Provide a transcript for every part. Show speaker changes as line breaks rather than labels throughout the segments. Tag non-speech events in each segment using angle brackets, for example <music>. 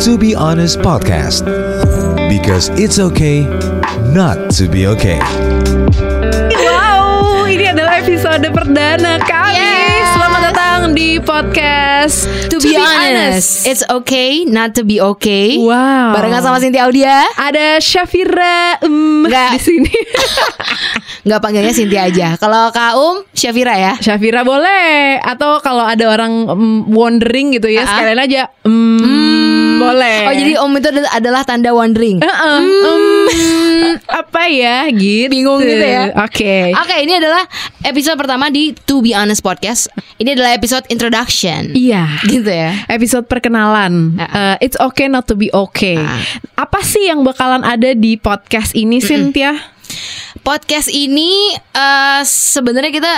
To Be Honest Podcast. Because it's okay not to be okay.
Wow, ini adalah episode perdana kami.
Yeah.
Selamat datang di podcast
To, be, honest, it's okay not to be okay.
Wow.
Barengan sama Cynthia Audia.
ada Syafira um,
Nggak.
di sini. <laughs>
Nggak panggilnya Cynthia aja. Kalau Kak Um, Syafira ya.
Syafira boleh atau kalau ada orang um, wondering gitu ya
Ah.
sekalian aja um, boleh.
Oh jadi Om itu ad- adalah tanda wondering.
Heeh, um, <laughs> apa ya gitu.
Bingung gitu ya.
Oke.
Oke, ini adalah episode pertama di To Be Honest Podcast. Ini adalah episode introduction.
Iya.
Gitu ya.
episode perkenalan.
Ah.
Uh, it's okay not to be okay.
Ah.
Apa sih yang bakalan ada di podcast ini, Cynthia?
Podcast ini eh sebenarnya kita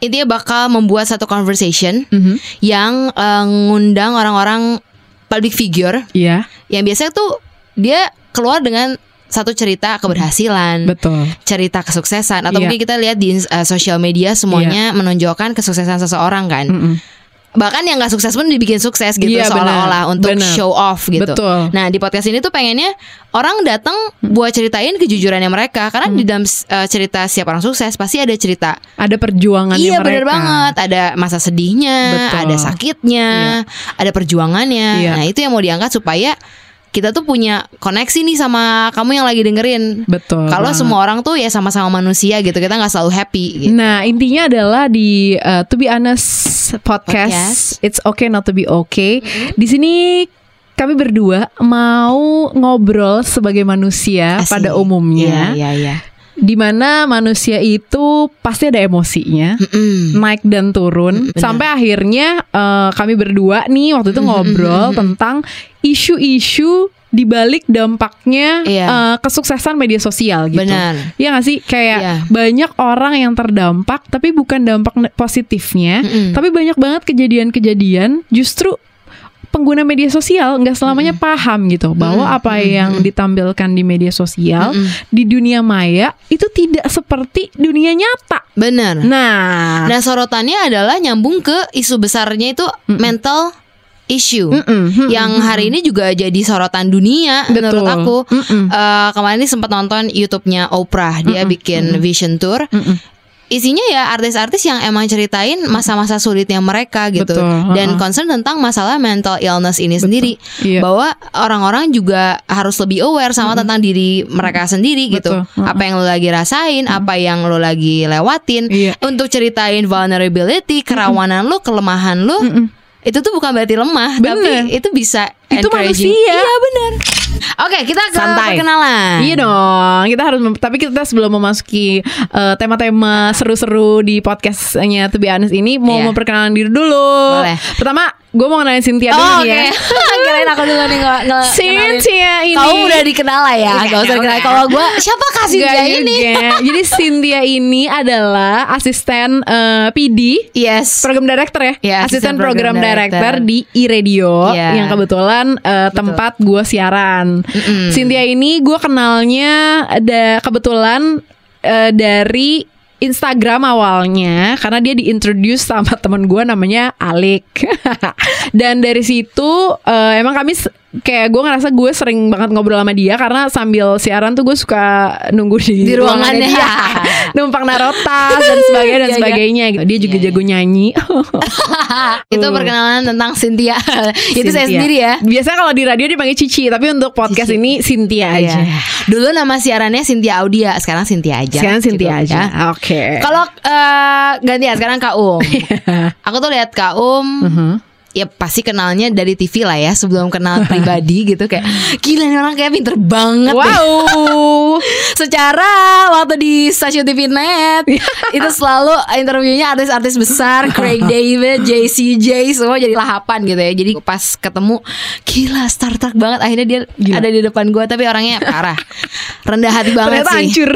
intinya bakal membuat satu conversation
Mhm.
yang eh, ngundang orang-orang public figure
Iya,
yang biasanya tuh dia keluar dengan satu cerita keberhasilan,
betul.
cerita kesuksesan atau
Iya.
mungkin kita lihat di uh, sosial media semuanya menonjolkan kesuksesan seseorang kan.
Mm-mm.
Bahkan yang nggak sukses pun dibikin sukses gitu
Iya,
seolah-olah untuk
Benar.
show off gitu.
Betul.
Nah, di podcast ini tuh pengennya orang datang buat ceritain kejujurannya mereka karena
Hmm.
di dalam uh, cerita siapa orang sukses pasti ada cerita.
Ada perjuangannya
Iya
mereka.
bener banget Ada masa sedihnya
Betul.
Ada sakitnya Ada perjuangannya
Iya.
Nah itu yang mau diangkat supaya Kita tuh punya koneksi nih sama kamu yang lagi dengerin
Betul.
Kalau semua orang tuh ya sama-sama manusia gitu Kita nggak selalu happy gitu.
Nah, intinya adalah di uh, To Be Honest podcast,
Podcast.
It's Okay Not To Be Okay. Di sini kami berdua mau ngobrol sebagai manusia
Asik.
pada umumnya,
Iya iya iya
di mana manusia itu pasti ada emosinya.
Mm-mm.
naik dan turun
benar.
sampai akhirnya eh, kami berdua nih waktu itu ngobrol tentang isu-isu di balik dampaknya
Iya.
eh, kesuksesan media sosial gitu.
Benar.
Iya gak sih? Kayak
Iya.
banyak orang yang terdampak tapi bukan dampak positifnya,
Mm-mm.
tapi banyak banget kejadian-kejadian justru pengguna media sosial nggak selamanya paham gitu bahwa apa yang ditampilkan di media sosial di dunia maya itu tidak seperti dunia nyata.
Benar.
Nah,
Nah sorotannya adalah nyambung ke isu besarnya itu mental issue
Mm-mm.
Yang hari ini juga jadi sorotan dunia menurut
Betul.
aku.
Mm-mm.
Eh, Kemarin ini sempat nonton YouTube-nya Oprah Dia bikin vision tour.
Mm-mm.
Isinya ya artis-artis yang emang ceritain masa-masa sulitnya mereka gitu.
Betul,
dan concern tentang masalah mental illness ini sendiri.
Iya.
bahwa orang-orang juga harus lebih aware sama tentang diri mereka sendiri gitu.
Betul, uh-uh.
apa yang lo lagi rasain apa yang lo lagi lewatin.
Iya.
untuk ceritain vulnerability kerawanan lo kelemahan lo itu tuh bukan berarti lemah
Bener.
tapi itu bisa
Itu manusia.
iya benar oke kita ke
Santai.
perkenalan
Iya dong, kita harus tapi kita sebelum memasuki eh, tema-tema seru-seru di podcastnya To Be Honest ini mau
Iya.
memperkenalkan diri dulu.
Boleh.
Pertama, gue mau kenalin Cynthia
Oh,
dulu nih ya. <laughs> <laughs>
Kirain aku dulu nih nge- kenalin.
Cynthia ini.
Kamu udah dikenal lah ya,
Iya,
gak usah dikenal. Kalau gue siapa kasih
Nggak
dia ini? <laughs>
Jadi Cynthia ini adalah asisten eh, PD
Yes.
program director ya,
Iya,
asisten
asisten
program,
program
director,
director.
di iRadio
Iya.
yang kebetulan eh, tempat gue siaran. Cynthia ini gue kenalnya ada kebetulan eh, dari Instagram awalnya karena dia diintroduce sama temen gue namanya Alik. <laughs> Dan dari situ eh, emang kami kayak gue ngerasa gue sering banget ngobrol sama dia karena sambil siaran tuh gue suka nunggu di,
Di ruangannya.
dia <laughs> numpang narotas dan sebagainya dan
Iya, iya.
sebagainya gitu. dia juga
Iya,
jago nyanyi <laughs> <laughs>
itu perkenalan tentang Cynthia. itu saya sendiri ya.
biasanya kalau di radio dipanggil Cici tapi untuk podcast
Cici.
ini Cynthia aja
Iya. Dulu nama siarannya Cynthia Audia, sekarang Cynthia aja.
sekarang Cynthia
gitu,
aja
ya.
oke
Kalau eh, gantian sekarang Kak Um. Aku tuh lihat Kak Um
Mhm.
Ya pasti kenalnya dari TV lah ya sebelum kenal <laughs> pribadi gitu kayak gila nih orang kayak pinter banget.
Wow. <laughs>
Secara waktu di stasiun TV Net itu selalu interviewnya artis-artis besar, Craig <laughs> David, JCJ semua jadi lahapan gitu ya. Jadi pas ketemu gila Star Trek banget akhirnya dia
Gila.
ada di depan gua tapi orangnya parah. Rendah hati banget
Ternyata
sih.
hancur.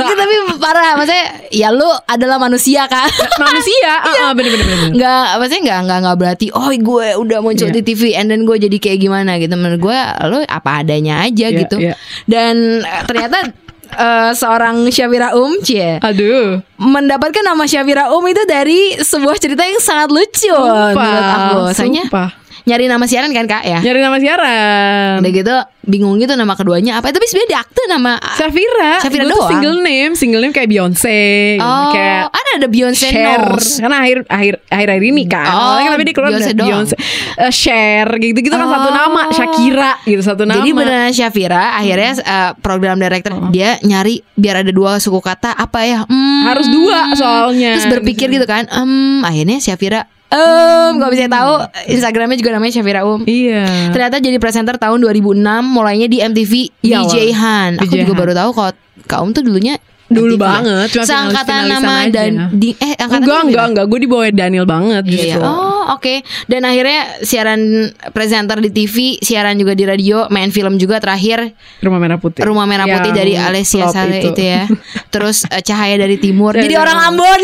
Iya, tapi parah maksudnya ya lu adalah manusia kan.
Manusia. Ah, ah, bener bener bener.
Nggak, maksudnya nggak nggak nggak berarti oh gue udah muncul
Iya.
di TV and then gue jadi kayak gimana gitu menurut gue lo apa adanya aja
Iya,
gitu
iya.
dan eh, ternyata <laughs> eh, seorang Syafira Um cie
Aduh.
mendapatkan nama Syafira Um itu dari sebuah cerita yang sangat lucu menurut aku soalnya
Sumpah.
Nyari nama siaran kan kak ya.
Nyari nama siaran.
Udah gitu bingung gitu nama keduanya apa. Tapi sebenarnya di akte nama
Safira.
Safira
tuh
doang.
single name, single name kayak Beyonce, gitu.
Oh,
kayak
ada ada Beyonce. Knowles.
Karena akhir akhir akhir akhir ini kan.
Oh,
kan tapi dia keluar
Beyonce.
Beyonce. Eh, Cher gitu gitu kan satu
Oh.
nama, Shakira gitu satu nama.
Jadi beneran Syafira akhirnya uh, program director dia nyari biar ada dua suku kata apa ya? Hmm,
Harus dua soalnya.
Terus berpikir gitu kan, em akhirnya Syafira Em, kalau bisa tahu Instagramnya juga namanya Syafira Um.
Iya.
Ternyata jadi presenter tahun 2006 mulainya di MTV
Iya,
DJ Han. Aku
DJ
juga
Han.
baru tahu kalau Kak Um tuh dulunya
Dulu
MTV ya.
banget, cuma
Seangkatan nama
aja.
dan di eh angkatan
Enggak, enggak,
ya?
enggak. Gue di bawah Daniel banget
Iya, iya.
justru.
Oh oke Dan akhirnya siaran presenter di TV Siaran juga di radio Main film juga terakhir
Rumah Merah Putih.
Rumah Merah Putih
Yang
dari Alessia
flop
Saleh itu. ya <laughs> Terus eh, Cahaya dari Timur
Cahaya
Jadi
dari
orang. Ambon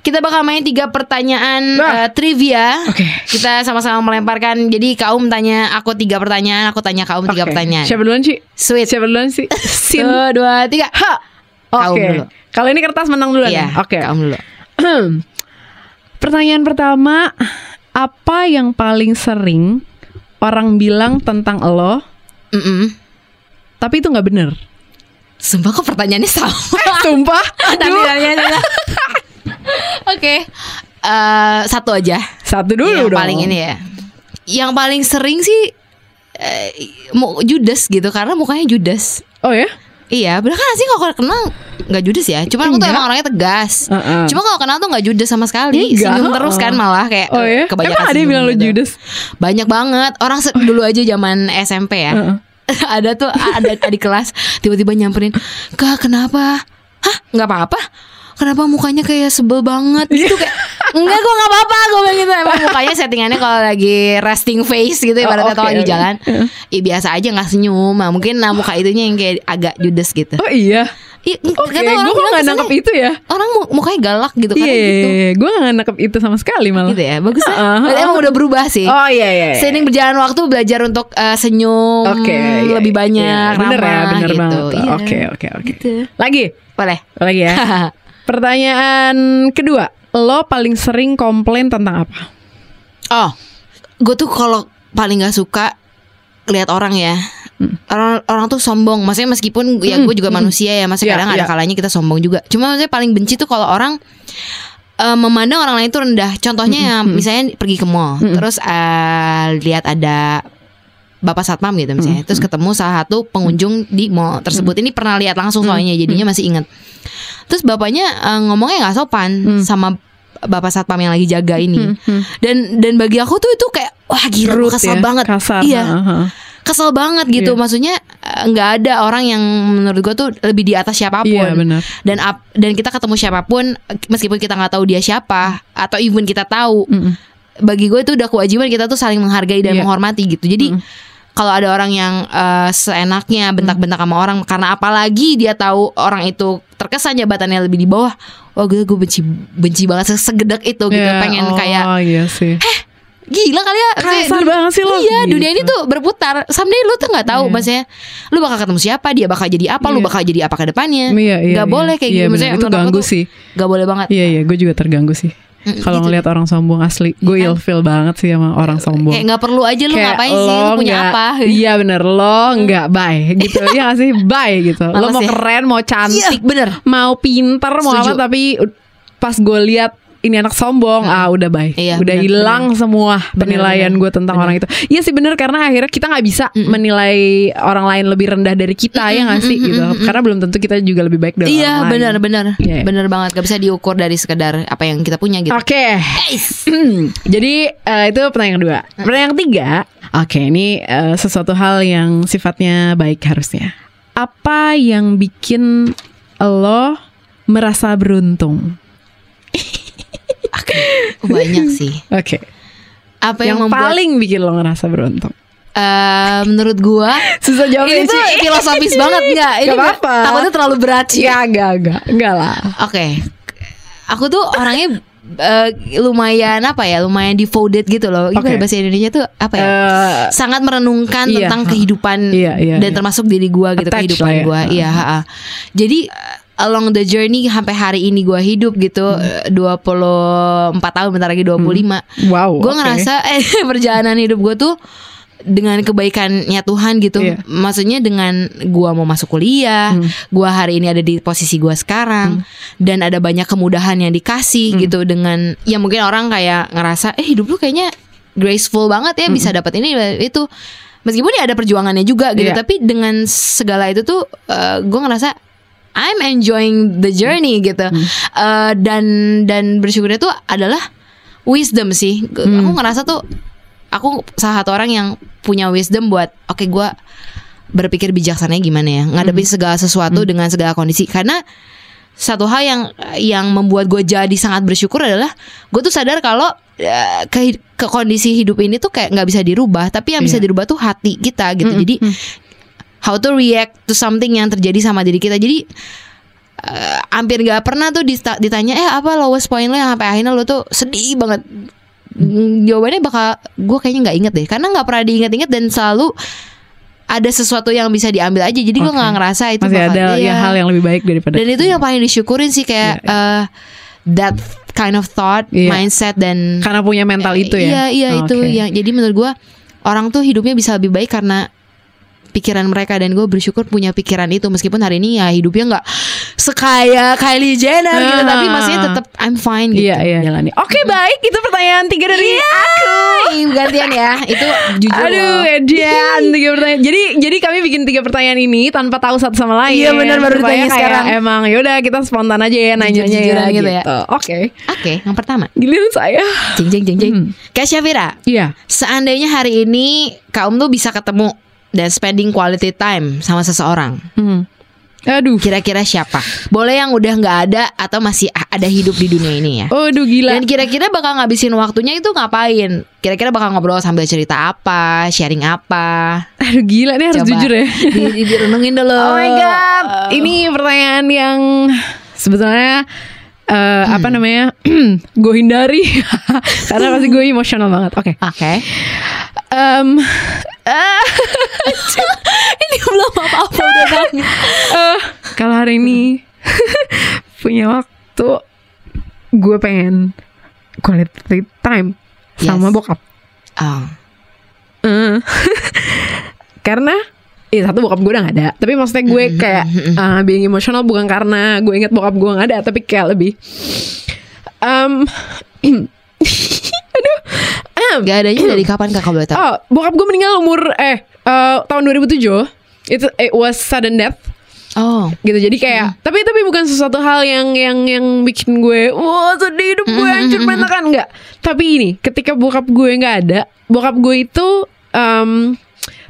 Kita bakal main tiga pertanyaan
Nah.
eh, trivia
Oke.
Kita sama-sama melemparkan Jadi Kaum tanya aku tiga pertanyaan Aku tanya Kaum tiga pertanyaan
Siapa duluan sih?
Sweet
Siapa duluan sih? <laughs> Sin.
Satu, dua, tiga
Ha.
Kaum
Oke.
dulu.
Kalau ini kertas menang duluan
Iya
ya? Oke.
Kaum dulu <clears throat>
Pertanyaan pertama, apa yang paling sering orang bilang tentang lo,
Mm-mm.
tapi itu nggak bener?
Sumpah kok pertanyaannya sama
Sumpah? <laughs>
Tapi
Aduh.
pertanyaannya <laughs> Oke Eh, Satu aja
Satu dulu
yang
dong.
paling ini ya. Yang paling sering sih mau Judas gitu karena mukanya Judas.
Oh ya?
Iya, bener kan sih kalau kenal nggak Judas ya. Cuman aku tuh emang orangnya tegas.
Heeh.
Cuma kalau kenal tuh nggak Judas sama sekali.
Enggak,
Senyum terus kan malah kayak
Oh ya?
kebanyakan
Emang ada yang bilang lo
gitu.
Judas?
Banyak banget. Orang se- dulu aja zaman SMP ya.
Heeh. <laughs>
ada tuh ada adik kelas tiba-tiba nyamperin, "Kak, kenapa?" Hah, nggak apa-apa. Kenapa mukanya kayak sebel banget gitu kayak <laughs> Enggak gue gak apa-apa Gue bilang gitu Emang mukanya settingannya kalau lagi resting face gitu Ibaratnya
Oh,
kalau
oke,
lagi jalan Ya biasa aja gak senyum nah, Mungkin nah, muka itunya yang kayak agak judes gitu
Oh iya.
Iya, nggak orang
gue kok nggak
kesannya
nangkep itu ya?
Orang mu- mukanya galak gitu
Iya,
Katanya gitu
gue nggak nangkep itu sama sekali malah.
Gitu ya Bagus ya. Berarti Emang udah berubah sih
Oh iya iya. iya.
Seiring berjalan waktu belajar untuk eh, senyum
Oke, iya,
lebih
iya,
banyak,
iya. Bener ya,
ramah
bener
gitu.
banget. Oke, oke, oke.
gitu.
Lagi,
Boleh.
lagi ya. <laughs> Pertanyaan kedua, lo paling sering komplain tentang apa?
oh, gue tuh kalau paling nggak suka lihat orang ya. Orang orang tuh sombong. Maksudnya meskipun ya
Hmm,
gue juga
hmm.
manusia ya, maksudnya
Iya,
kadang ada
iya.
kalanya kita sombong juga. Cuma maksudnya paling benci tuh kalau orang eh, memandang orang lain itu rendah. Contohnya
Hmm,
yang misalnya pergi ke mall, terus eh, lihat ada Bapak Satpam gitu
Hmm,
misalnya. Terus ketemu salah satu pengunjung di mall tersebut. Ini pernah lihat langsung
Hmm,
soalnya jadinya masih inget. Terus bapaknya eh, ngomongnya nggak sopan sama Bapak Satpam yang lagi jaga ini.
Hmm,
Dan dan bagi aku tuh itu kayak wah gila kesel
ya,
banget.
Kasar.
Iya,
Heeh.
kesel banget gitu.
Iya.
Maksudnya eh, nggak ada orang yang menurut gue tuh lebih di atas siapa pun.
Iya benar.
Dan ap- dan kita ketemu siapa pun meskipun kita nggak tahu dia siapa atau even kita tahu
Mm-mm.
bagi gue itu udah kewajiban kita tuh saling menghargai dan
Iya.
menghormati gitu. Jadi kalau ada orang yang eh, seenaknya bentak-bentak sama orang karena apalagi dia tahu orang itu terkesan jabatannya lebih di bawah, wah gue gue benci benci banget segedek itu gitu.
Iya,
Pengen
oh,
kayak
iya sih.
gila kali ya
Kasar banget sih lo.
Iya
Gitu.
dunia ini tuh berputar Someday lu tuh nggak tahu
Iya.
Maksudnya Lu bakal ketemu siapa Dia bakal jadi apa Lu
Iya.
bakal jadi apa ke depannya
Iya, iya,
Gak
iya.
boleh kayak
Iya,
gitu. Maksudnya
itu ganggu
tuh
sih.
Gak boleh banget
Iya iya, gue juga terganggu sih.
Mm,
Kalau
gitu.
ngelihat orang sombong asli, gue
Iya kan?
ilfeel banget sih sama orang sombong.
Kayak gak perlu aja lu
Kayak
ngapain sih Lu punya
nggak-
apa <laughs>
Iya bener Lo nggak bye gitu Ya nggak sih Bye gitu Lo
Males
mau
ya?
keren Mau cantik
Iya bener
Mau pinter Mau
Setuju.
apa Tapi pas gue lihat ini anak sombong ah udah bye.
Iya,
udah
bener,
hilang semua
Bener,
penilaian
bener.
gue tentang orang itu. Iya sih bener karena akhirnya kita nggak bisa menilai orang lain lebih rendah dari kita ya nggak sih gitu. karena belum tentu kita juga lebih baik dari
Iya
orang lain.
bener bener
Iya.
Bener banget. Gak bisa diukur dari sekedar Apa yang kita punya gitu.
Oke,
Guys. <clears throat>
jadi eh, itu pertanyaan kedua. Pertanyaan yang ketiga, oke ini eh, sesuatu hal yang sifatnya baik harusnya. Apa yang bikin lo merasa beruntung?
Banyak sih
Oke,
Apa yang,
yang,
membuat
paling bikin lo ngerasa beruntung?
eh, Menurut gua
Susah jawabnya
Ini tuh filosofis banget Nggak Ini
Gak apa-apa.
Takutnya terlalu berat sih
Ya, enggak, enggak, enggak lah.
Oke, aku tuh orangnya eh, lumayan apa ya, lumayan devoted gitu loh. Gimana
Oke.
bahasa Indonesia tuh apa ya?
Eh,
Sangat merenungkan
iya.
tentang kehidupan
Iya, iya,
dan
iya.
termasuk diri gua gitu
Attached
kehidupan
ya.
gua. Iya, ha-ha. Jadi eh, along the journey sampai hari ini gue hidup gitu eh, 24 tahun bentar lagi 25
Wow.
gue
oke.
ngerasa <laughs> eh perjalanan hidup gue tuh dengan kebaikannya Tuhan gitu
Iya.
maksudnya dengan gua mau masuk kuliah
Hmm.
gua hari ini ada di posisi gua sekarang dan ada banyak kemudahan yang dikasih
Hmm.
gitu dengan ya mungkin orang kayak ngerasa eh hidup lu kayaknya graceful banget ya bisa dapat ini itu meskipun ya ada perjuangannya juga gitu
Hmm. Iya.
tapi dengan segala itu tuh eh, gua ngerasa I'm enjoying the journey gitu Eh, dan dan bersyukurnya tuh adalah wisdom sih
Hmm.
aku ngerasa tuh aku salah satu orang yang punya wisdom buat oke gua berpikir bijaksananya gimana ya ngadepin
Hmm.
segala sesuatu dengan segala kondisi karena satu hal yang yang membuat gue jadi sangat bersyukur adalah gue tuh sadar kalau eh, ke, ke kondisi hidup ini tuh kayak nggak bisa dirubah tapi yang bisa
Iya.
dirubah tuh hati kita gitu
Mm-mm.
jadi
Mm.
How to react to something yang terjadi sama diri kita jadi eh, hampir nggak pernah tuh ditanya eh apa lowest point lo yang sampai akhirnya lo tuh sedih banget Mm, jawabannya bakal gue kayaknya nggak inget deh karena nggak pernah diinget-inget dan selalu ada sesuatu yang bisa diambil aja jadi gue nggak ngerasa itu
Masih
bakal-
ada
iya.
ya hal yang lebih baik daripada
dan itu yang paling disyukurin sih kayak eh, that kind of thought
Iya.
mindset dan
karena punya mental itu ya.
Iya iya
Oh,
itu
oke.
yang jadi menurut gua orang tuh hidupnya bisa lebih baik karena pikiran mereka dan gue bersyukur punya pikiran itu meskipun hari ini ya hidupnya nggak sekaya Kylie Jenner gitu
Ah.
tapi maksudnya tetap I'm fine gitu.
Iya iya jalani. Oke baik itu pertanyaan tiga dari
Iya.
aku.
Gantian ya itu jujur
Aduh. Edian tiga pertanyaan. Jadi jadi kami bikin tiga pertanyaan ini tanpa tahu satu sama lain.
Iya, benar, baru ditanya
kayak
sekarang.
Emang yaudah kita spontan aja ya nanyanya
Jujur-jujuran
ya,
gitu ya.
Oke.
Oke yang pertama
Giliran saya.
jeng jeng jeng jeng
Hmm.
Kak Syafira
Iya.
seandainya hari ini kaum tuh bisa ketemu dan spending quality time sama seseorang
Hmm. Aduh.
Kira-kira siapa? Boleh yang udah nggak ada atau masih ada hidup di dunia ini ya?
Aduh gila.
Dan kira-kira bakal ngabisin waktunya itu ngapain? Kira-kira bakal ngobrol sambil cerita apa, sharing apa?
Aduh gila nih harus
Coba
jujur ya.
Di, <laughs> di, direnungin dulu.
Oh my god. Ini pertanyaan yang sebetulnya eh, apa namanya? <clears throat> gue hindari <laughs> karena pasti gue emosional banget. Oke.
Oke.
Em, ah, <laughs>
Ini belum apa-apa udah nangis.
eh, kalau hari ini <laughs> punya waktu, gue pengen quality time sama
Yes.
bokap.
Oh.
Eh, <laughs> karena Ya satu bokap gue udah gak ada Tapi maksudnya gue kayak uh, Being emosional bukan karena Gue inget bokap gue gak ada Tapi kayak lebih um, <clears throat> Aduh
Gak adanya dari kapan kakak boleh tahu?
Oh bokap gue meninggal umur Eh uh, tahun 2007 Itu It was sudden death.
Oh.
gitu jadi kayak tapi tapi bukan sesuatu hal yang yang yang bikin gue wah sedih hidup gue hancur berantakan. enggak tapi ini ketika bokap gue nggak ada bokap gue itu em,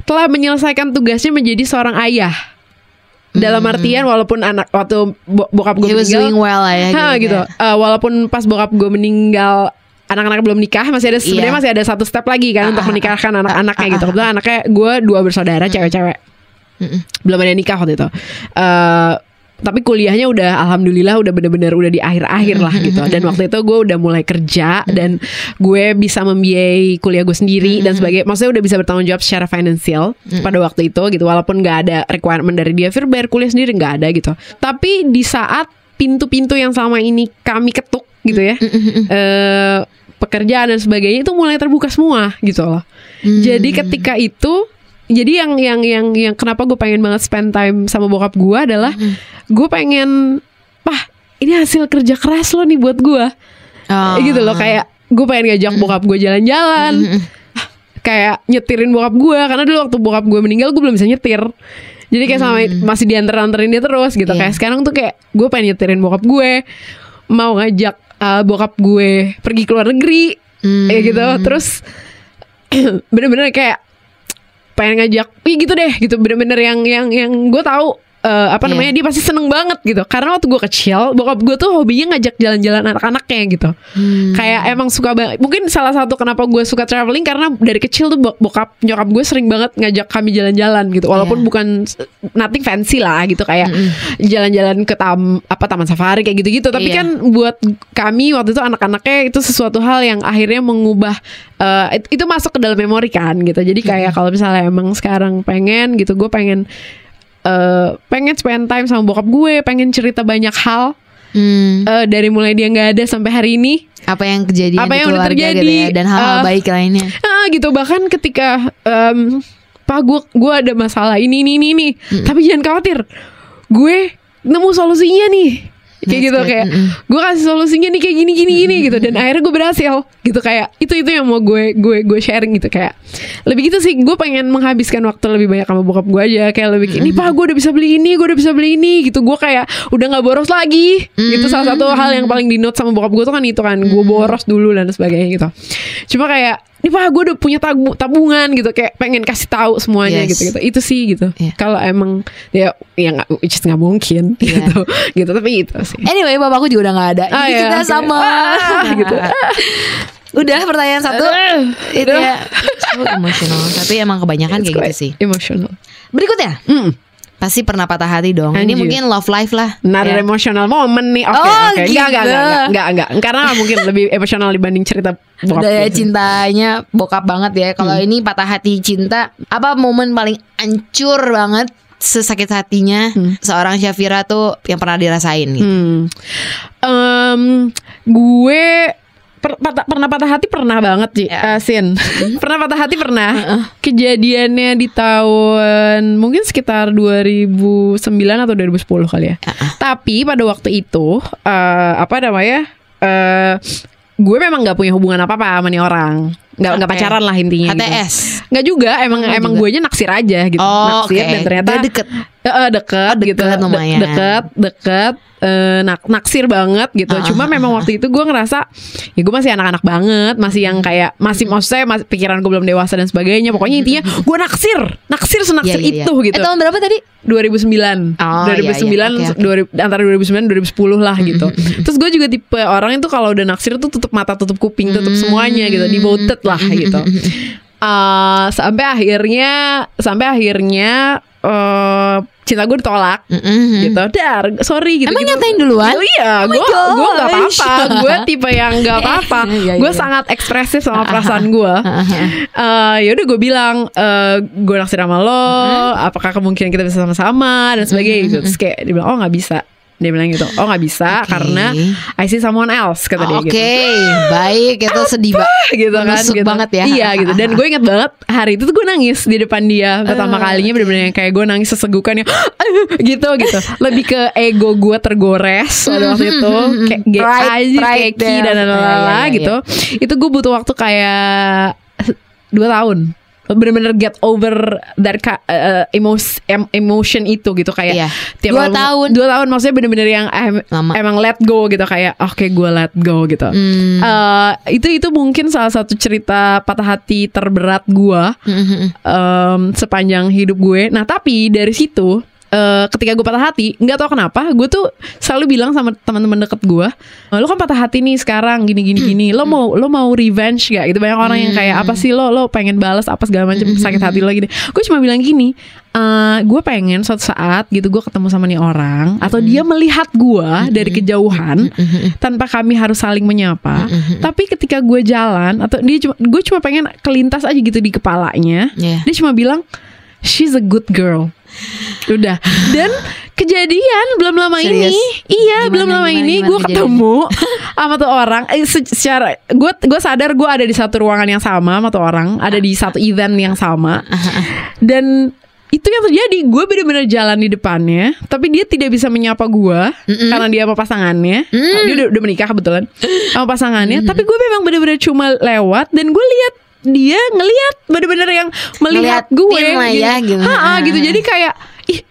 telah menyelesaikan tugasnya menjadi seorang ayah. Dalam artian walaupun anak waktu bo- bokap gue meninggal.
well ya.
Ha, gitu. Eh, walaupun pas bokap gue meninggal anak-anak belum nikah masih ada sebenarnya
Iya.
masih ada satu step lagi kan untuk menikahkan anak-anaknya gitu. Kebetulan anaknya gue dua bersaudara cewek-cewek. Belum ada nikah waktu itu. Eh tapi kuliahnya udah alhamdulillah udah bener-bener udah di akhir-akhir lah gitu. Dan waktu itu gue udah mulai kerja dan gue bisa membiayai kuliah gue sendiri dan sebagai maksudnya udah bisa bertanggung jawab secara finansial pada waktu itu gitu. Walaupun nggak ada requirement dari dia Fir bayar kuliah sendiri nggak ada gitu. Tapi di saat pintu-pintu yang selama ini kami ketuk gitu ya. eh pekerjaan dan sebagainya itu mulai terbuka semua gitu loh. Jadi ketika itu jadi yang yang yang yang kenapa gue pengen banget spend time sama bokap gue adalah gue pengen pah ini hasil kerja keras lo nih buat gue
Oh.
gitu loh kayak gue pengen ngajak bokap gue jalan-jalan. Kayak nyetirin bokap gue karena dulu waktu bokap gue meninggal gue belum bisa nyetir. Jadi kayak sama masih diantar-anterin dia terus gitu.
Iya.
kayak sekarang tuh kayak gue pengen nyetirin bokap gue mau ngajak uh, bokap gue pergi ke luar negeri kayak gitu. Terus <clears throat> bener-bener kayak pengen ngajak Ih gitu deh gitu. Bener-bener yang yang yang gue tahu eh, apa
Iya.
namanya dia pasti seneng banget gitu. Karena waktu gue kecil bokap gue tuh hobinya ngajak jalan-jalan anak-anaknya gitu. Kayak emang suka banget mungkin salah satu kenapa gue suka traveling karena dari kecil tuh bo- bokap nyokap gue sering banget ngajak kami jalan-jalan gitu. Walaupun
Iya.
bukan nothing fancy lah gitu kayak jalan-jalan ke tam apa taman safari kayak gitu-gitu. Tapi
Iya.
kan buat kami waktu itu anak-anaknya itu sesuatu hal yang akhirnya mengubah eh, it- itu masuk ke dalam memori kan gitu. Jadi kayak kalau misalnya emang sekarang pengen gitu gue pengen eh, pengen spend time sama bokap gue, pengen cerita banyak hal
Hmm.
eh, dari mulai dia nggak ada sampai hari ini.
Apa yang kejadian
Apa yang udah
keluarga gitu
terjadi,
ya dan hal-hal
eh,
baik lainnya.
Ah gitu bahkan ketika em, pak gue gue ada masalah ini ini ini, ini.
Hmm.
tapi jangan khawatir gue nemu solusinya nih kayak gitu kayak gue kasih solusinya nih kayak gini gini gini gitu. Dan akhirnya gue berhasil gitu. Kayak itu itu yang mau gue gue gue sharing gitu. Kayak lebih gitu sih gue pengen menghabiskan waktu lebih banyak sama bokap gue aja. Kayak lebih ini pak gue udah bisa beli ini gue udah bisa beli ini gitu. Gue kayak udah nggak boros lagi. Gitu salah satu hal yang paling di note sama bokap gue tuh kan itu kan gue boros dulu dan sebagainya gitu. Cuma kayak ini pak gue udah punya tabu- tabungan gitu kayak pengen kasih tahu semuanya
Yes.
gitu gitu itu sih gitu
Iya.
kalau emang ya ya nggak is nggak mungkin <laughs>
Iya.
gitu gitu tapi itu sih
Anyway, bapakku juga udah gak ada.
Ah,
Jadi kita
oke.
sama.
Ah, <laughs> gitu.
Udah pertanyaan satu.
Aduh,
itu ya so emotional. Tapi emang kebanyakan
It's
kayak gitu sih.
emotional
Berikutnya,
Mm.
Pasti pernah patah hati dong. Ini mungkin love life lah.
Another
Ya.
emotional moment nih Oke
Oh,
Enggak,
gitu.
enggak, enggak, enggak, enggak, enggak. Karena mungkin lebih emosional dibanding cerita bokap
Udah ya
gue.
cintanya bokap banget ya. Kalau
Hmm.
ini patah hati cinta, apa momen paling ancur banget sesakit hatinya seorang Syafira tuh yang pernah dirasain gitu.
Hmm. Em, gue per- patah- pernah patah hati pernah banget sih
Ya.
eh, Sin. <laughs> Pernah patah hati pernah. Kejadiannya di tahun mungkin sekitar 2009 atau 2010 kali ya. Tapi pada waktu itu eh, apa namanya eh gue memang nggak punya hubungan apa apa sama nih orang nggak nggak
Oke.
pacaran lah intinya gitu.
HTS.
nggak juga emang
Oh,
emang gue aja naksir aja gitu
Oh,
naksir
oke.
dan ternyata
Dia deket.
Eh, deket,
Oh,
gitu
deket
De-
lumayan.
deket deket eh, nak naksir banget gitu
Ah,
cuma
ah,
memang
ah,
waktu itu gue ngerasa ya gue masih anak-anak banget masih yang kayak masih maksudnya masih, pikiran gue belum dewasa dan sebagainya pokoknya intinya <laughs> gue naksir naksir senaksir
Iya, iya, iya.
itu gitu
Eh tahun berapa tadi?
2009
Oh,
2009
iya, iya. Oke, oke.
2000 antara 2009 2010 lah gitu <laughs> terus gue juga tipe orang itu kalau udah naksir tuh tutup mata tutup kuping tutup semuanya gitu devoted lah gitu. Eh, sampai akhirnya sampai akhirnya eh cinta gue ditolak.
Mm-mm.
gitu. Dar sorry gitu
Emang
gitu.
nyatain duluan?
Oh iya
Oh my
gue gue nggak
gosh.
apa-apa. Gue tipe yang nggak <laughs> apa-apa.
Iya, iya,
gue
iya.
sangat ekspresif sama perasaan gue Eh ya udah gue bilang eh gue naksir sama lo apakah kemungkinan kita bisa sama-sama dan sebagainya gitu. Terus kayak dia bilang oh nggak bisa dia bilang gitu oh nggak bisa
Oke.
karena I see someone else kata dia
Oke,
gitu
baik itu sedih banget. <laughs>
gitu kan gitu.
banget ya.
Iya gitu Dan gue inget banget Hari itu tuh gue nangis Di depan dia Pertama
Eh,
kalinya bener-bener yang Kayak gue nangis sesegukan yang Gitu gitu Lebih ke ego gue tergores Pada waktu itu Kayak gay aja Keki
there.
dan
Iya,
lalala
iya, iya,
gitu Itu gue butuh waktu kayak Dua tahun bener-bener get over ka- uh, emos- em- emotion itu gitu kayak
Iya.
tiap
Dua tahun.
dua tahun maksudnya bener-bener yang em-
Lama.
emang let go gitu kayak oke gue let go gitu
Hmm.
Eh, itu itu mungkin salah satu cerita patah hati terberat gua em, sepanjang hidup gue. Nah tapi dari situ eh, ketika gue patah hati, nggak tahu kenapa, gue tuh selalu bilang sama teman-teman deket gue, lo kan patah hati nih sekarang gini gini gini, lo mau lo mau revenge gak? Gitu banyak orang yang kayak apa sih lo lo pengen balas apa segala macam sakit hati lo gini. Gue cuma bilang gini, eh, gue pengen suatu saat gitu gue ketemu sama nih orang atau dia melihat gue dari kejauhan tanpa kami harus saling menyapa. Tapi ketika gue jalan atau dia cuma gue cuma pengen kelintas aja gitu di kepalanya.
Iya.
Dia cuma bilang she's a good girl. Udah. Dan <laughs> kejadian belum lama
Serius?
ini, iya
Gimana,
belum lama
gimana,
ini gue ketemu <laughs> sama tuh orang. Eh, se- secara gue gue sadar gue ada di satu ruangan yang sama sama tuh orang, ada di satu event yang sama. <laughs> Dan itu yang terjadi gue bener-bener jalan di depannya tapi dia tidak bisa menyapa gue karena dia sama pasangannya
Mm.
dia udah, udah menikah kebetulan sama pasangannya tapi gue memang bener-bener cuma lewat dan gue lihat dia ngelihat bener-bener yang melihat gue
lah ya, gitu.
Ha-ha, gitu jadi kayak ih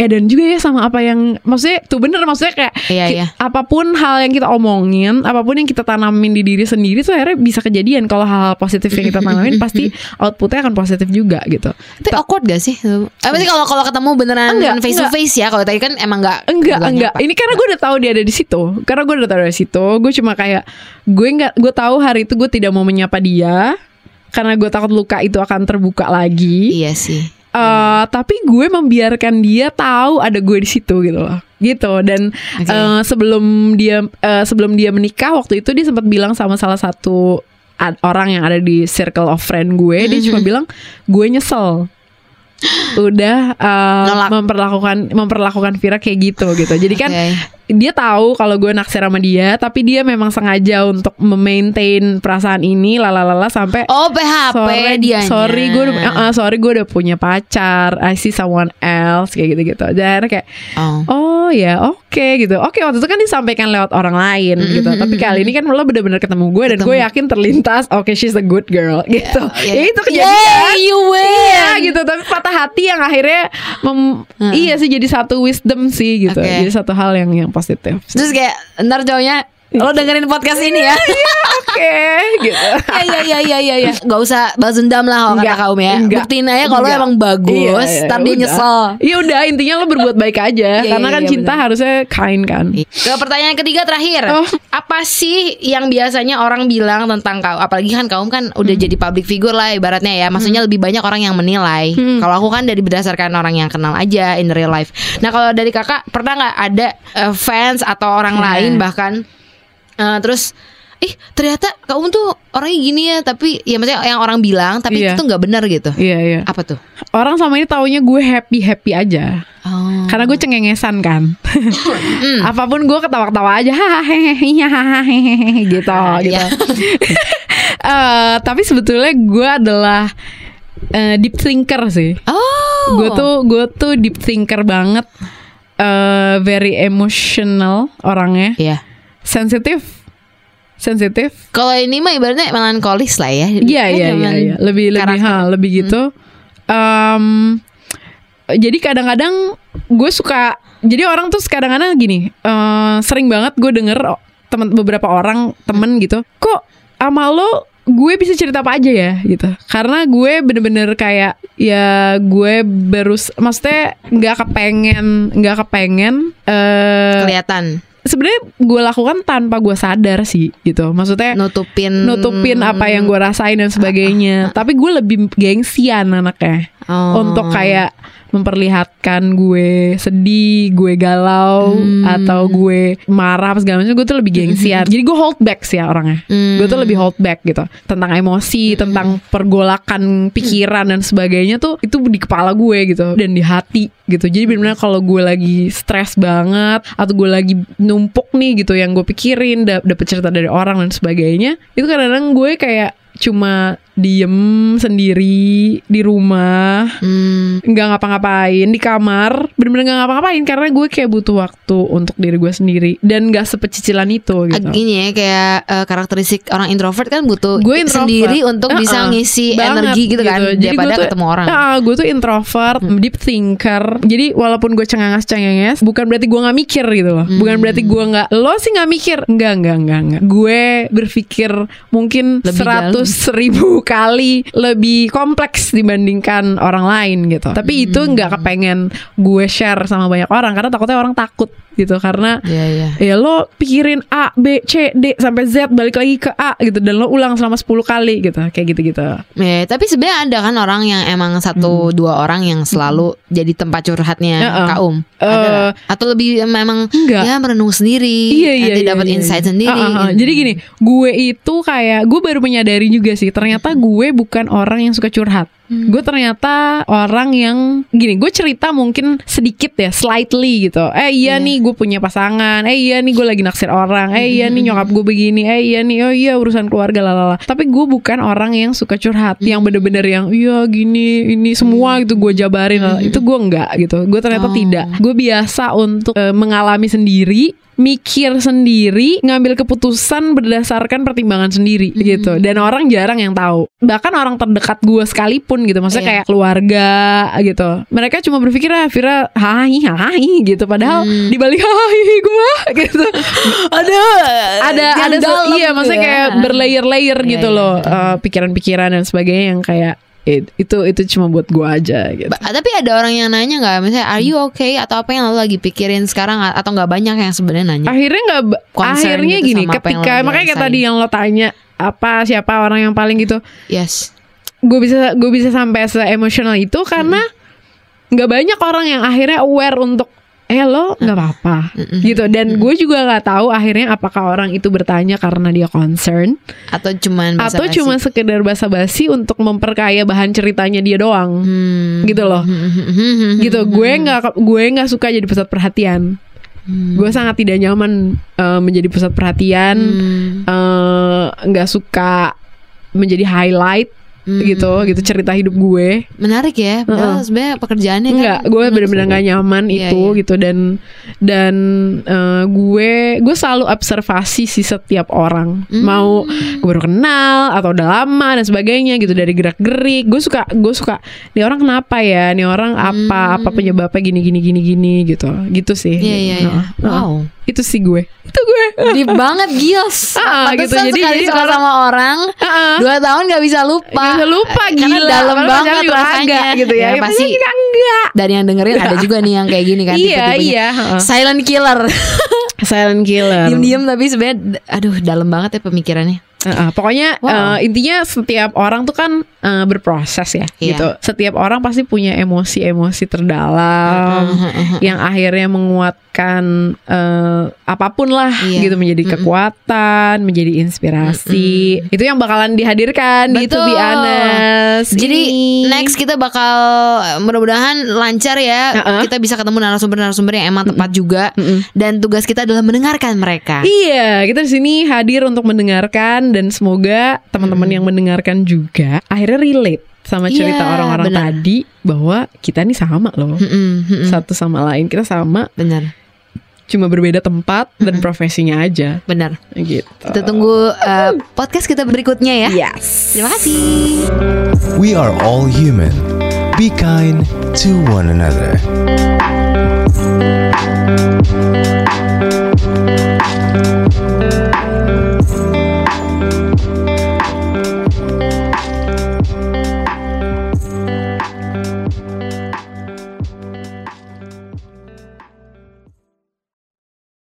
Edan juga ya sama apa yang maksudnya tuh bener maksudnya kayak
Iya, iya.
apa pun hal yang kita omongin apa pun yang kita tanamin di diri sendiri tuh akhirnya bisa kejadian kalau hal-hal positif yang kita tanamin <laughs> pasti outputnya akan positif juga gitu
Tapi awkward gak sih? Apa sih kalau kalau ketemu beneran
Enggak,
face to
enggak.
face ya? Kalau tadi kan emang enggak
Enggak,
enggak.
Ini karena gue udah tahu dia ada di situ. Karena gue udah tahu dari situ. Gue cuma kayak gue nggak, gue tahu hari itu gue tidak mau menyapa dia karena gue takut luka itu akan terbuka lagi.
Iya sih.
Eh, tapi gue membiarkan dia tahu ada gue di situ gitu loh. Gitu dan
Oke.
eh, sebelum dia eh, sebelum dia menikah waktu itu dia sempat bilang sama salah satu orang yang ada di circle of friend gue dia cuma bilang gue nyesel udah uh,
Nolak.
memperlakukan memperlakukan Vira kayak gitu gitu. Jadi kan
Oke.
Dia tahu kalau gue naksir sama dia, tapi dia memang sengaja untuk memaintain perasaan ini lalalala sampai
Oh PHP
sorry,
dia.
sorry gue udah, uh, uh, sorry gue udah punya pacar, I see someone else kayak gitu gitu. Dan kayak
Oh.
oh ya oke gitu. Oke waktu itu kan disampaikan lewat orang lain gitu. Tapi kali ini kan lo bener-bener ketemu gue dan gue yakin terlintas oke she's a good girl gitu.
Ya,
Ya, itu kejadian.
you win.
Iya gitu. Tapi patah hati yang akhirnya mem- iya sih jadi satu wisdom sih gitu.
Oke.
Jadi satu hal yang yang positif.
Terus kayak ntar cowoknya lo dengerin podcast ini ya.
Oke gitu.
Iya iya iya iya iya. Gak usah balas dendam lah kalau kata kaum ya.
enggak,
Buktiin aja kalau emang bagus.
Iya, iya,
ntar dia
udah.
nyesel.
Iya udah intinya lo berbuat baik aja
Iya,
karena
iya,
kan
iya,
cinta
benar.
harusnya kind kan.
Ke pertanyaan ketiga terakhir,
Oh.
apa sih yang biasanya orang bilang tentang kau? Apalagi kan kaum kan udah
Hmm.
jadi public figure lah ibaratnya ya. Maksudnya lebih banyak orang yang menilai.
Hmm.
Kalau aku kan dari berdasarkan orang yang kenal aja in real life. Nah kalau dari kakak pernah nggak ada eh, fans atau orang
Hmm.
lain bahkan eh, terus Ih ternyata kamu tuh orangnya gini ya Tapi ya maksudnya yang orang bilang Tapi
Iya.
itu tuh nggak benar gitu
Iya iya.
Apa tuh?
Orang sama ini taunya gue happy happy aja.
Oh.
Karena gue cengengesan kan.
Hmm. <laughs>
Apa pun gue ketawa-ketawa aja hahaha gitu
Ah,
gitu.
iya. <laughs>
Eh, tapi sebetulnya gue adalah eh, deep thinker sih.
Oh
Gue tuh gue tuh deep thinker banget. eh very emotional orangnya,
Iya
sensitif, sensitif.
Kalau ini mah ibaratnya melankolis lah ya
Iya iya iya, iya. lebih lebih
karakter.
ha, lebih gitu. Em, jadi kadang-kadang gue suka jadi orang tuh kadang-kadang gini eh, sering banget gue denger temen beberapa orang temen gitu kok sama lo gue bisa cerita apa aja ya gitu karena gue bener-bener kayak ya gue baru maksudnya nggak kepengen nggak kepengen eh
kelihatan
sebenarnya gue lakukan tanpa gue sadar sih gitu maksudnya
nutupin
nutupin apa yang gue rasain dan sebagainya. <laughs> Tapi gue lebih gengsian anaknya
Oh.
untuk kayak memperlihatkan gue sedih, gue galau
Hmm.
atau gue marah segala macam. Gue tuh lebih gengsian. Jadi gue hold back sih orangnya.
Hmm.
Gue tuh lebih hold back gitu tentang emosi, tentang pergolakan pikiran dan sebagainya tuh itu di kepala gue gitu dan di hati gitu. Jadi benar-benar kalau gue lagi stres banget atau gue lagi numpuk nih gitu yang gue pikirin da- dapet cerita dari orang dan sebagainya itu kadang-kadang gue kayak cuma diem sendiri di rumah
Hmm.
nggak ngapa-ngapain di kamar bener-bener nggak ngapa-ngapain karena gue kayak butuh waktu untuk diri gue sendiri dan nggak sepecicilan itu gitu
Ag- Gini ya kayak eh, karakteristik orang introvert kan butuh
gue introvert
sendiri untuk bisa
Uh-uh.
ngisi
Banget
energi gitu kan
Jadi
daripada
gue tuh-
ketemu orang. Hmm.
Ah, gue tuh introvert, deep thinker. Jadi walaupun gue cengenges-cengenges, bukan berarti gue nggak mikir gitu loh. Bukan
Hmm.
berarti gue nggak. Lo sih nggak mikir? Enggak, enggak, enggak, enggak. Gue berpikir mungkin seratus ribu kali lebih kompleks dibandingkan orang lain gitu. Tapi itu
Hmm.
nggak kepengen gue share sama banyak orang karena takutnya orang takut gitu karena
Iya iya.
ya lo pikirin A, B, C, D sampai Z balik lagi ke A gitu dan lo ulang selama 10 kali gitu kayak gitu-gitu.
Ya, tapi sebenarnya ada kan orang yang emang satu dua orang yang selalu jadi tempat curhatnya
Hmm. Ya, eh.
kaum. Ada
Eh?
Atau lebih memang
Enggak.
ya merenung sendiri,
Iya iya
nanti
iya,
dapat
iya,
insight
iya.
sendiri.
Ah, ah, ah.
gitu.
Jadi gini, gue itu kayak gue baru menyadari juga sih ternyata gue bukan orang yang suka curhat. Gue ternyata orang yang gini, gue cerita mungkin sedikit ya, slightly gitu. Eh iya nih gue punya pasangan, eh iya nih gue lagi naksir orang, eh iya nih nyokap gue begini, eh iya nih oh iya urusan keluarga lalala. Tapi gue bukan orang yang suka curhat, yang bener-bener yang iya gini ini semua gitu gue jabarin, lalala. itu gue enggak gitu. Gue ternyata
Oh.
tidak. Gue biasa untuk eh, mengalami sendiri mikir sendiri, ngambil keputusan berdasarkan pertimbangan sendiri gitu. Dan orang jarang yang tahu. Bahkan orang terdekat gue sekalipun gitu, maksudnya
Iya.
kayak keluarga gitu. Mereka cuma berpikir ah Vira hai hai gitu. Padahal di balik hai gue <laughs> gitu.
ada
ada ada iya maksudnya
ya.
kayak berlayer-layer
Iya,
gitu
iya.
loh eh, pikiran-pikiran dan sebagainya yang kayak eh, itu itu cuma buat gue aja gitu.
Ba- tapi ada orang yang nanya nggak? Misalnya are you okay? Atau apa yang lo lagi pikirin sekarang? Atau nggak banyak yang sebenarnya nanya?
Akhirnya nggak akhirnya
gitu
gini ketika makanya kayak tadi yang lo tanya apa siapa orang yang paling gitu?
Yes.
Gue bisa gue bisa sampai se emosional itu karena nggak banyak orang yang akhirnya aware untuk eh lo nggak apa-apa. Gitu. Dan gue juga nggak tahu akhirnya apakah orang itu bertanya karena dia concern
Atau cuman
atau cuma sekedar basa-basi untuk memperkaya bahan ceritanya dia doang.
Hmm.
gitu loh. <laughs> Gitu. Gue nggak gue nggak suka jadi pusat perhatian. Gue sangat tidak nyaman eh, menjadi pusat perhatian
Hmm.
eh, nggak suka menjadi highlight gitu gitu cerita hidup gue
Menarik ya. Padahal sebenarnya pekerjaannya kan
Enggak, gue bener-bener gak nyaman
Iya,
itu
iya.
gitu dan dan eh, gue gue selalu observasi sih setiap orang
Hmm.
mau gue baru kenal atau udah lama dan sebagainya gitu dari gerak gerik gue suka gue suka nih orang kenapa ya nih orang apa apa penyebabnya gini gini gini gini gitu gitu sih
Hmm. Iya iya iya.
Heeh.
Wow.
Itu sih gue. Itu gue.
Deep <laughs> banget gils
Ah, gitu.
Pantesan
Jadi- jadi
suka
orang-
sama orang
Ah,
Dua tahun gak bisa lupa.
Nggak bisa lupa
Karena
gila.
dalam
Padahal
banget rasanya
gitu ya,
Ya, Pasti
enggak.
Dan yang dengerin ada juga nih yang kayak gini kan
Iya, iya.
Silent killer. <laughs>
Silent killer.
Diem-diem tapi sebenarnya Aduh dalam banget ya pemikirannya
Uh, uh, pokoknya
Wow.
uh, intinya setiap orang tuh kan uh, berproses ya
Iya.
gitu. Setiap orang pasti punya emosi-emosi terdalam yang akhirnya menguatkan uh, apa pun lah
Iya.
gitu menjadi kekuatan, menjadi inspirasi. Itu yang bakalan dihadirkan di To Be
Betul.
Honest.
Jadi
ini.
next kita bakal mudah-mudahan lancar ya.
Uh-uh.
Kita bisa ketemu narasumber-narasumber yang emang tepat juga. Dan tugas kita adalah mendengarkan mereka.
Iya, kita di sini hadir untuk mendengarkan dan semoga teman-teman yang mendengarkan juga akhirnya relate sama cerita
Iya,
orang-orang
benar.
tadi bahwa kita nih sama loh.
Mm-mm, mm-mm.
Satu sama lain kita sama,
Benar,
cuma berbeda tempat dan profesinya aja
benar.
gitu.
Kita tunggu uh, podcast kita berikutnya ya.
Yes.
Terima kasih.
We are all human. Be kind to one another.